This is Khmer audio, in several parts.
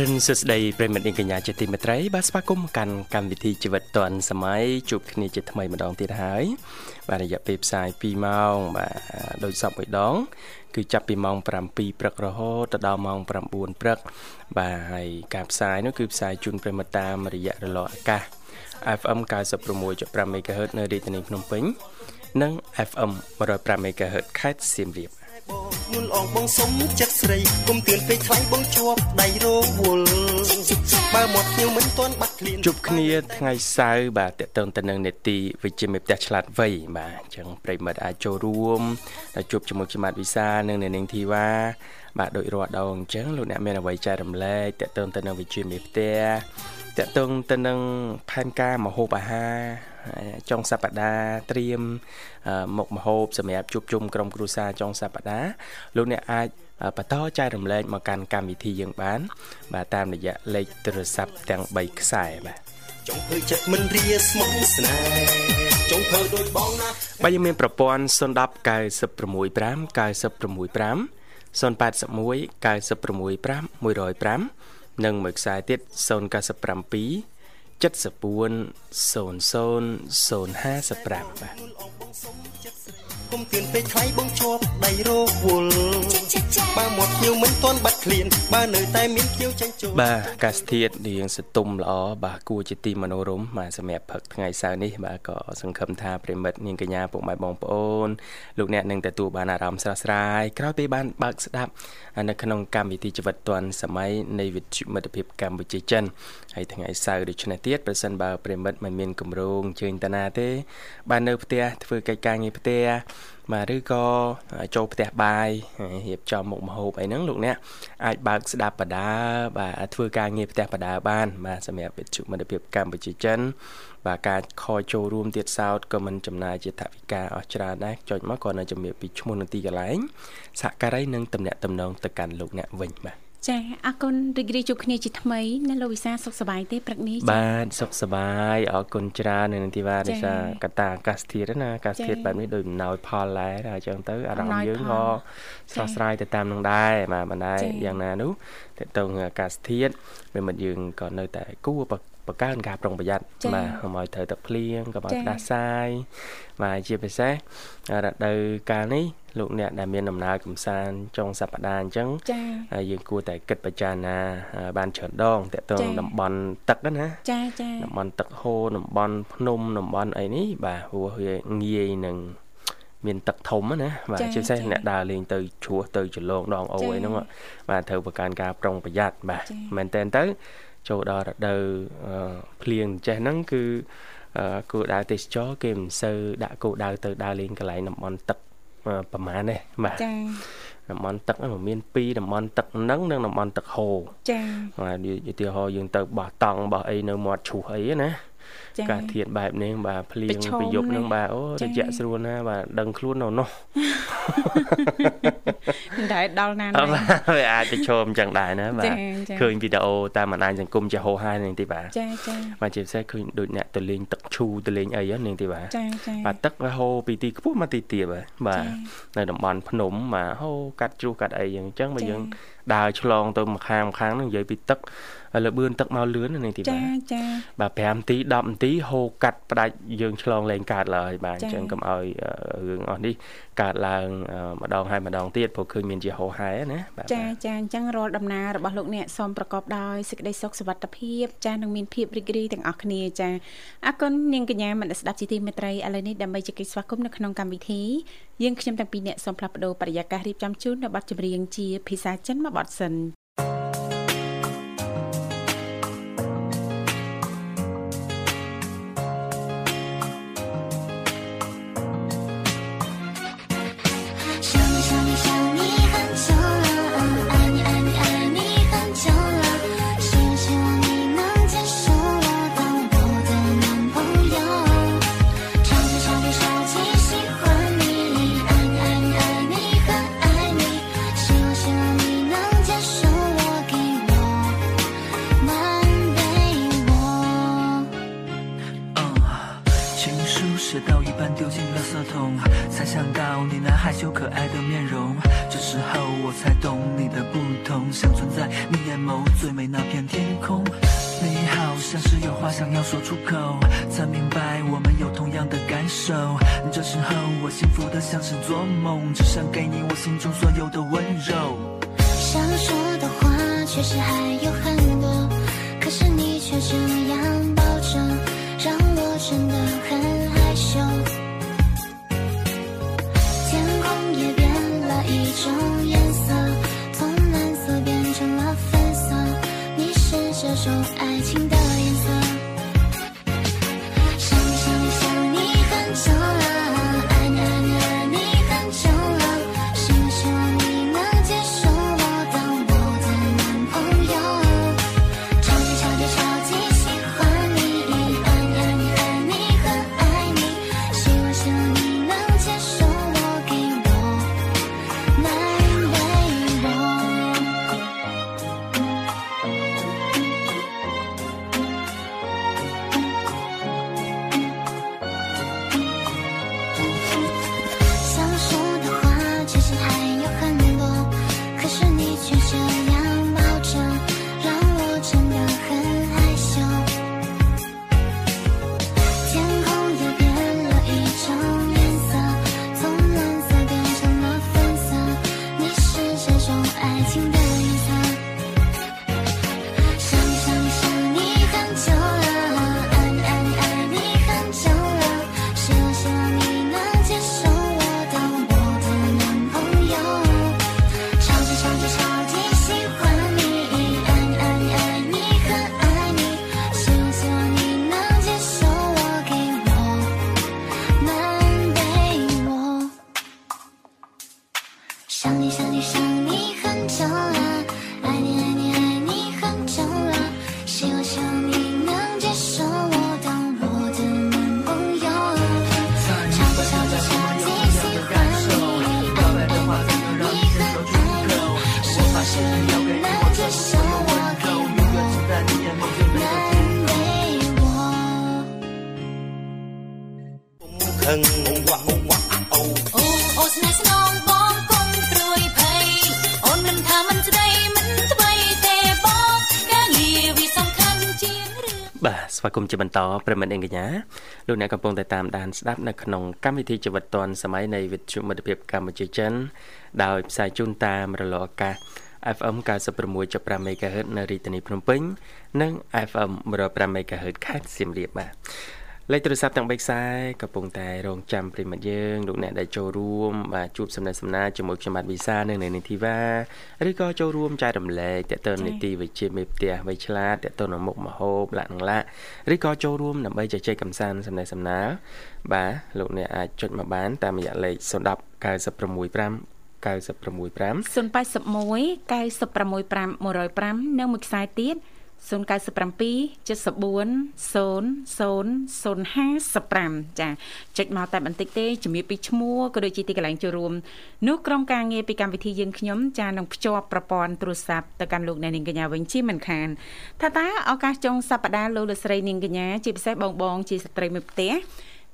រិនសួស្តីប្រិមិត្តនាងកញ្ញាជាទីមេត្រីបាទស្វាគមន៍កាន់កម្មវិធីជីវិតឌွန်សម័យជួបគ្នាជាថ្មីម្ដងទៀតហើយបាទរយៈពេលផ្សាយ2ម៉ោងបាទដោយសពមួយដង គឺចាប់ពីម៉ោង7ព្រឹករហូតដល់ម៉ោង9ព្រឹកបាទហើយការផ្សាយនោះគឺផ្សាយជូនប្រិមិត្តតាមរយៈរលកអាកាស FM 96.5 MHz នៅរាជធានីភ្នំពេញនិង FM 105 MHz ខេត្តសៀមរាប មុនអងបងសុំចិត្តស្រីគុំទឿនពេកថ្លៃបងជាប់ដៃរវល់បើមកភ្ញៀវមិនទាន់បាត់ឃ្លានជួបគ្នាថ្ងៃសៅរ៍បាទតកតងទៅនឹងនេតិវិជ្ជាមេផ្ទះឆ្លាតវៃបាទអញ្ចឹងប្រិមិត្តអាចចូលរួមដល់ជួបជាមួយខ្ញុំបាទវិសានិងអ្នកនាងធីវ៉ាបាទដូចរាល់ដងអញ្ចឹងលោកអ្នកមានអ្វីចែករំលែកតកតងទៅនឹងវិជ្ជាមេផ្ទះតកតងទៅនឹងផែនការមហូបអាហារ ចុងសប្តាហ៍ត្រៀមមុខម្ហូបសម្រាប់ជួបជុំក្រុមគ្រួសារចុងសប្តាហ៍លោកអ្នកអាចបន្តចែករំលែកមកកាន់កម្មវិធីយើងបាន បាទតាមរយៈលេខទូរស័ព្ទទាំង3ខ្សែបាទចង់ធ្វើចិត្តមិនរាស្មោះស្នេហ៍ចង់ធ្វើដូចបងណាបាទយើងមានប្រព័ន្ធ010 965 965 081 965 105និងមួយខ្សែទៀត097 74 00 055បាទគុំទៀនពេកថ្លៃបងជាប់ដៃរវល់ បើមកភ្ញៀវមិនទាន់បាត់ឃ្លានបើនៅតែមានភ្ញៀវចាញ់ចូលបាទអាកាសធាតុរៀងសតុំល្អបាទគួរជាទីមនោរម្យបាទសម្រាប់ព្រឹកថ្ងៃសៅរ៍នេះបាទក៏សង្ឃឹមថាប្រិមិត្តនាងកញ្ញាពុកម៉ែបងប្អូនលោកអ្នកនឹងទទួលបានអារម្មណ៍ស្រស់ស្រាយក្រោយពេលបានបើកស្ដាប់នៅក្នុងកម្មវិធីជីវិតឌွန်សម័យនៃវិទ្យុមិត្តភាពកម្ពុជាចិនហើយថ្ងៃសៅរ៍ដូចនេះទៀតប្រសិនបើប្រិមិត្តមិនមានកម្រងជើញតាណាទេ បាននៅផ្ទះធ្វើកិច្ចការងារផ្ទះ បាទឬក៏ចូលផ្ទះបាយរៀបចំមុខម្ហូបអីហ្នឹងលោកអ្នកអាចបើកស្ដាប់បដាបាទធ្វើការងារផ្ទះបដាបានបាទសម្រាប់វិទ្យុមិត្តភាពកម្ពុជាចិនបាទការខលចូលរួមទៀតសោតក៏មិនចំណាយជាថវិកាអស់ច្រើនដែរចុចមកក៏នៅជំរាបពីឈ្មោះនទីកន្លែងសហការីនិងតំណាក់តំណងទៅកាន់លោកអ្នកវិញបាទ ចាអរគុណរីករាយជួបគ្នាជាថ្មីណាលោកវិសាសុខសប្បាយទេព្រឹកនេះបាទសុខសប្បាយអរគុណច្រើននៅនឹងទីវ៉ារិសាកតាអាកាសធាតុណាអាកាសធាតុបែបនេះដូចអំណោយផលដែរហើយអញ្ចឹងទៅអារម្មណ៍យើងក៏ស្រស់ស្រាយទៅតាមនឹងដែរបាទមិនដែរយ៉ាងណានោះតើតើអាកាសធាតុវាមិនយើងក៏នៅតែគួរប ង្កើនការប្រុងប្រយ័ត្នបាទកុំឲ្យត្រូវទឹកភ្លៀងកុំឲ្យផ្ដាសាយបាទជាពិសេសរដូវកាលនេះលោកអ្នកដែលមានដំណើរកំសាន្តចុងសប្តាហ៍អញ្ចឹងចាយើងគួរតែគិតពិចារណាបានច្រើនដងតើតើតំបន់ទឹកណាចាចាតំបន់ទឹកហូរតំបន់ភ្នំតំបន់អីនេះបាទព្រោះវាងាយនឹង មានទឹកធំណាបាទជាពិសេសអ្នកដើរលេងទៅជ្រោះទៅចលងដងអូអីហ្នឹងបាទត្រូវបង្កើនការប្រុងប្រយ័ត្នបាទមែនតើទៅចូលដល់រដូវភ្លៀងចេះហ្នឹងគឺគោលដៅទេសចរគេមិនសូវដាក់គោលដៅទៅដើរលេងកន្លែងតំបន់ទឹកប្រហែលទេបាទចាតំបន់ទឹកហ្នឹងមាន2តំបន់ទឹកហ្នឹងនិងតំបន់ទឹកហូរចាបាទឧទាហរណ៍យើងទៅបោះតង់បោះអីនៅមាត់ឈូសអីណា ការធាតបែបនេះបាទភ្លៀងពីយប់ហ្នឹងបាទអូត្រជាក់ស្រួលណាបាទដឹងខ្លួននៅនោះមិនដែលដល់ណាណាវាអាចប្រឈមចឹងដែរណាបាទឃើញវីដេអូតាមបណ្ដាញសង្គមជាហោហាយនឹងទីបាទចាចាបាទជាពិសេសឃើញដូចអ្នកទៅលេងទឹកឈូទៅលេងអីហ្នឹងទីបាទចាចាបាទទឹកវាហូរពីទីខ្ពស់មកទីទាបបាទនៅតំបន់ភ្នំបាទហូរកាត់ជ្រុះកាត់អីអញ្ចឹងបើយើងដើរឆ្លងទៅម្ខាងម្ខាងហ្នឹងនិយាយពីទឹក លបឿនទឹកមកលឿននេះទីបាទចាចាបាទ5នាទី10នាទីហូរកាត់ផ្ដាច់យើងឆ្លងលែងកើតឡើយបាទអញ្ចឹងកុំឲ្យរឿងអស់នេះកើតឡើងម្ដងហើយម្ដងទៀតព្រោះឃើញមានជាហូរហែណាបាទចាចាអញ្ចឹងរាល់ដំណើររបស់លោកអ្នកសូមប្រកបដោយសេចក្តីសុខសុវត្ថិភាពចានឹងមានភាពរីករាយទាំងអស់គ្នាចាអរគុណនាងកញ្ញាមនស្ដាប់ជីទីមេត្រីឥឡូវនេះដើម្បីជែកស្វាគមន៍នៅក្នុងកម្មវិធីយើងខ្ញុំទាំងពីរអ្នកសូមផ្លាស់ប្ដូរបរិយាកាសរៀបចំជូននៅប័ណ្ណចម្រៀងជាភាសាចិនមួយបទសិន 这种爱情的 គមន៍ជាបន្តប្រិមិត្តអេងកញ្ញាលោកអ្នកកំពុងតែតាមដានស្ដាប់នៅក្នុងកម្មវិធីជីវិតឌွန်សម័យនៃវិទ្យុមិត្តភាពកម្ពុជាចិនដោយផ្សាយជូនតាមរលកអាកាស FM 96.5 MHz នៅរាជធានីភ្នំពេញ និង FM 105 MHz ខេត្តសៀមរាបបាទ លេខទូរស័ព្ទទាំង3ខ្សែកំពុងតែរងចាំប្រិមិត្តយើងលោកអ្នកដែលចូលរួមបាទជួបសំណេះសំណាលជាមួយខ្ញុំបាទវិសានិងនៅនីធីវ៉ាឬក៏ចូលរួមចែករំលែកតទៅនីតិវិជ្ជាមេផ្ទះវៃឆ្លាតតទៅនឹងមុខមហូបលក្ខណៈលក្ខឬក៏ចូលរួមដើម្បីជជែកកម្សាន្តសំណេះសំណាលបាទលោកអ្នកអាចចុចមកបាន តាមរយៈលេខ010 965 965 081 965 105និងមួយខ្សែទៀត 097 74 00055ចាចុចមកតែបន្តិចទេជំរាបពីឈ្មោះក៏ដូចជាទីកន្លែងចូលរួមនោះក្រុមការងារពីកម្មវិធីយើងខ្ញុំចានឹងភ្ជាប់ប្រព័ន្ធទូរស័ព្ទទៅកាន់លោកអ្នកនាងកញ្ញាវិញជាមិនខានថាតើឱកាសចុងសប្តាហ៍លោកលោកស្រីនាងកញ្ញាជាពិសេសបងបងជាស្ត្រីមួយផ្ទះ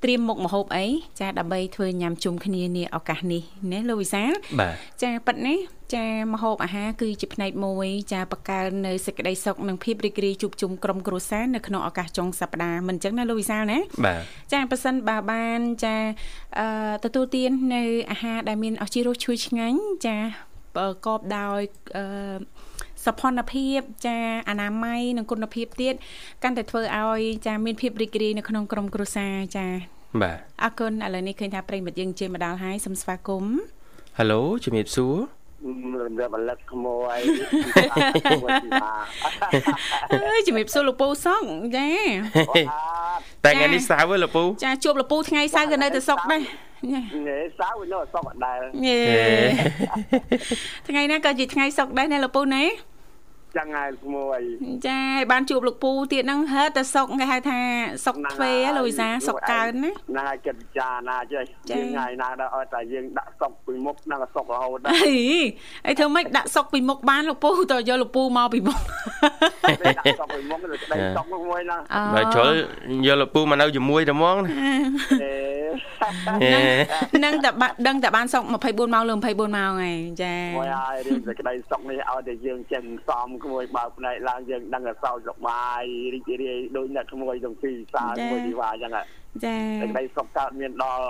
ត្រៀមមុខម្ហូបអីចាដើម្បីធ្វើញ៉ាំជុំគ្នានាឱកាសនេះណាលោកវិសាលបាទចាប៉ិតនេះចាមហូបអាហារគឺជាផ្នែកមួយចាបកកើននៅសេចក្តីសុខនិងភាពរីករាយជួបជុំក្រុមគ្រួសារនៅក្នុងឱកាសចុងសប្តាហ៍មិនអញ្ចឹងណាលោកវិសាលណាបាទចាប៉ះសិនបើបានចាអឺទទួលទាននៅអាហារដែលមានអស់ជីរសឈ្ងុយឆ្ងាញ់ចាប្រកបដោយអឺ សោភ័ណភាពចាអនាម័យនិងគុណភាពទៀតកាន់តែធ្វើឲ្យចាមានភាពរីករាយនៅក្នុងក្រុមគ្រួសារចាបាទអរគុណឥឡូវនេះឃើញថាប្រិយមិត្តយើងជិះមកដល់ហើយសូមស្វាគមន៍ហៅឡូជំរាបសួររំលឹកបលិតក្មួយអើយជំរាបសួរលោកពូសុកចាតែថ្ងៃនេះសៅរ៍ហ៎លោកពូចាជួបលោកពូថ្ងៃសៅរ៍ក៏នៅតែសុកដែរញ៉េនេះសៅនៅសុកអដែលញ៉េថ្ងៃណាក៏ជាថ្ងៃសុកដែរណាលោកពូណា ចឹងហើយក្មួយចាឲ្យបានជួបលោកពូទៀតហ្នឹងហឺតែសុកគេហៅថាសុកទ្វេហ៎លោកវិសាសុកកើនណាហ្នឹងហើយចិត្តពិចារណាចេះចា៎យើងថ្ងៃណាដល់ឲ្យតែយើងដាក់សុកពីមុខហ្នឹងក៏សុករហូតដែរអីអីធ្វើម៉េចដាក់សុកពីមុខបានលោកពូតើយកលោកពូមកពីមុខដាក់សុកពីមុខទៅក្តីសុកនោះមួយហ្នឹងអូបើជ្រុលយកលោកពូមកនៅជាមួយតែហ្មងណាអេ នឹងតែបាដឹងតែបានសុក24ម៉ោងលើ24ម៉ោងហើយចាមួយហើយរឿងសេចក្តីសុខនេះឲ្យតែយើងចេះសំក្មួយបើផ្នែកឡើងយើងដឹងតែសោកសប្បាយរីករាយដូចអ្នកក្មួយទាំងពីរសាមួយទីវាអញ្ចឹងហ่ะចាសេចក្តីសុខកើតមានដល់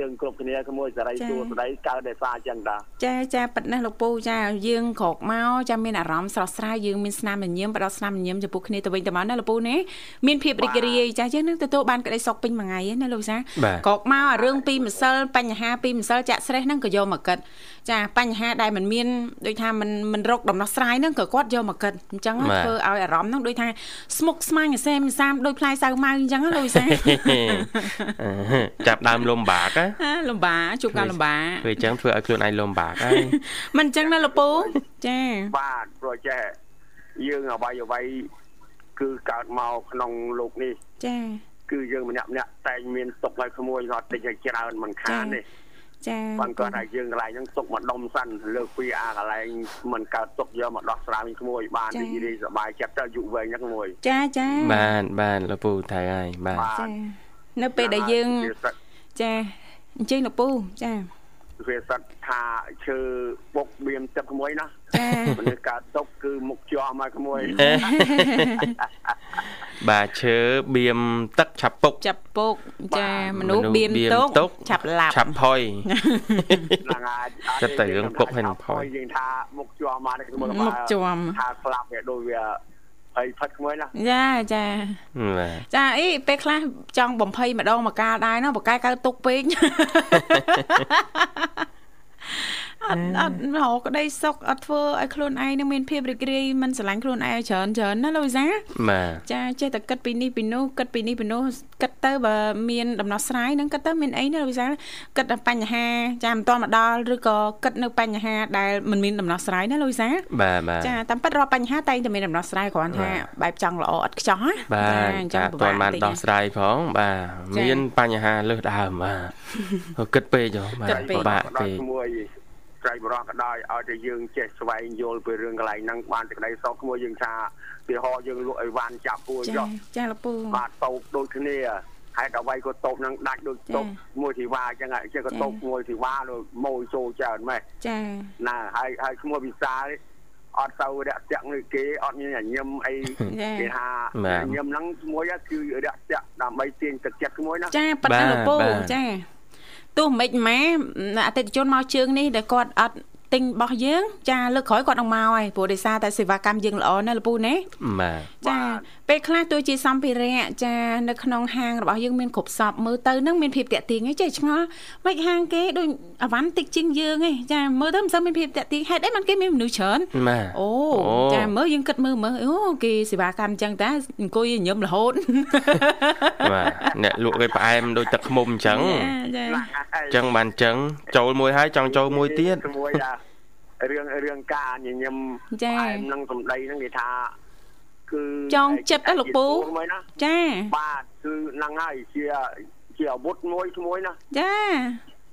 យើងគ្រប់គ្នាក្មួយសេរីសួស្តីកើតតែសារអញ្ចឹងតាចាចាប៉ិតណាស់លោកពូចាយើងក្រោកមកចាមានអារម្មណ៍ស្រស់ស្រាយយើងមានស្នាមញញឹមផ្ដល់ស្នាមញញឹមចំពោះគ្នាទៅវិញទៅមកណាលោកពូណាមានភាពរីករាយចាយើងនឹងទទួលបានក្តីសុខពេញមួយថ្ងៃហ្នឹងណាលោកវិសាបាទក្រោកមកអារឿងពីម្សិលបញ្ហាពីម្សិលចាក់ស្រេះហ្នឹងក៏យកមកគិត ចាបញ្ហាដែលมันមានដូចថាมันมันរកដំណោះស្រាយហ្នឹងក៏គាត់យកមកគិតអញ្ចឹង បាទ ធ្វើឲ្យអារម្មណ៍ហ្នឹងដូចថាស្មុគស្មាញអសេមសាមដូចផ្លែសៅម៉ៅអញ្ចឹងណាលោកវិសា ចាប់ដើមលំបាកហ៎ ហាលំបាកជួបការលំបាក ធ្វើអញ្ចឹងធ្វើឲ្យខ្លួនឯងលំបាកហើយ មិនអញ្ចឹងណាលោកពូចា បាទព្រោះចេះយើងអ្វីអ្វីគឺកើតមកក្នុងលោកនេះ ចា គឺយើងម្នាក់ម្នាក់តែងមានទុកឲ្យក្មួយគាត់តិចឲ្យច្រើនមិនខានទេ ចាបានគាត់ថាយើងកន្លែងហ្នឹងទុកមកដុំសិនលើកពីអាកន្លែងមិនកើតទុកយកមកដោះស្រាយក្មួយបានរីករាយសប្បាយចិត្តទៅអាយុវែងហ្នឹងក្មួយចាចាបានបានលោកពូថៃហើយបាទចានៅពេលដែលយើងវាសិតចាអញ្ជើញលោកពូចាវាសិតថាឈើបុកបៀមទឹកក្មួយណាចាមនុស្សកើតទុកគឺមុខជាប់មកក្មួយ បាទឈើបៀមទឹកឆាប់ពុកចាប់ពុកចាបាទមនុស្សបៀមទុកឆាប់ឡាប់ឆាប់ផុយហ្នឹងហើយចិត្តទៅរឿងពុកហើយនឹងផុយយើងថាមុខជាប់មកក្មួយមុខជាប់ថាស្លាប់វាដូចវាហើយផិតក្មួយណាចាចាបាទចាអីពេលខ្លះចង់បំភ័យម្ដងមកកាលដែរណាបកកែកើតទុកពេក អត់អត់រកក្តីសុខអត់ធ្វើឲ្យខ្លួនឯងនឹងមានភាពរីករាយមិនស្រឡាញ់ខ្លួនឯងច្រើនច្រើនណាលោកវិសាបាទចាចេះតែគិតពីនេះពីនោះគិតពីនេះពីនោះគិតទៅបើមានដំណោះស្រាយហ្នឹងគិតទៅមានអីណាលោកវិសាលគិតតែបញ្ហាចាមិនទាន់មកដល់ឬក៏គិតនៅបញ្ហាដែលមិនមានដំណោះស្រាយណាលោកវិសាលបាទបាទចាតាមពិតរាល់បញ្ហាតែងតែមានដំណោះស្រាយគ្រាន់ថាបែបចង់ល្អឥតខ្ចោះណាបាទអញ្ចឹចាងអត់ពិទាន់បានតិចដោះស្រាយផងបាទមានបញ្ហាលើសដើមបាទគិតពេកហ៎បាទពិបាកដល់ពេកក្មួយ ត្រៃបរោះក៏ដោយឲ្យតែយើងចេះស្វែងយល់ពីរឿងកន្លែងហ្នឹងបានតែក្តីសោកក្មួយយើងថាពីហោយើងលក់អីវ៉ាន់ចាប់ពួយចាចុះចាលោកពូបាទតោកដូចគ្នាហេតុអ្វីក៏តោកហ្នឹងដាច់ដូចតោកមួយធីវ៉ាអញ្ចឹងហ่ะចេះក៏តោកមួយធីវ៉ាដូចម៉ួយចូលច្រើនម៉េះចាណាហើយហើយឈ្មោះវិសាលអត់ទៅរាក់ទាក់នឹងគេអត់មានញញឹមអីចាគេថាញញឹមហ្នឹងឈ្មោះគឺរាក់ទាក់ដើម្បីទាញទឹកចិត្តឈ្មោះណាចាប៉ិតណាលោកពូចា ទោះមិនម៉ែអតិថិជនមកជើងនេះដែលគាត់អត់ ទិញរបស់យើង ចាលើកក្រោយគាត់នឹងមកហើយព្រោះដោយសារតែសេវាកម្មយើងល្អណាស់លោកពូណាបាទចាពេលខ្លះទោះជាសម្ភារៈចានៅក្នុងហាងរបស់យើងមានគ្រប់សពមើលទៅនឹងមានភាពតាក់ទាញឯងចេះឆ្ងល់មិនហាងគេដូចអវ៉ាន់តិចជាងយើងឯងចាមើលទៅមិនសូវមានភាពតាក់ទាញហេតុអីមិនគេមានមនុស្សច្រើនបាទអូចាមើលយើងគិតមើលមើលអូគេសេវាកម្មអញ្ចឹងតាអង្គុយញឹមរហូតបាទអ្នកលក់គេផ្អែមដូចទឹកឃ្មុំអញ្ចឹងចាអញ្ចឹងបានអញ្ចឹងចូលមួយហើយចង់ចូលមួយទៀតជាមួយដែ ររឿងរឿងការញញឹមចាឯមនឹងសំដីហ្នឹងគេថាគឺចងចិត្តណាលោកពូមួយណាចាបាទគឺហ្នឹងហើយជាជាអាវុធមួយមួយណាចា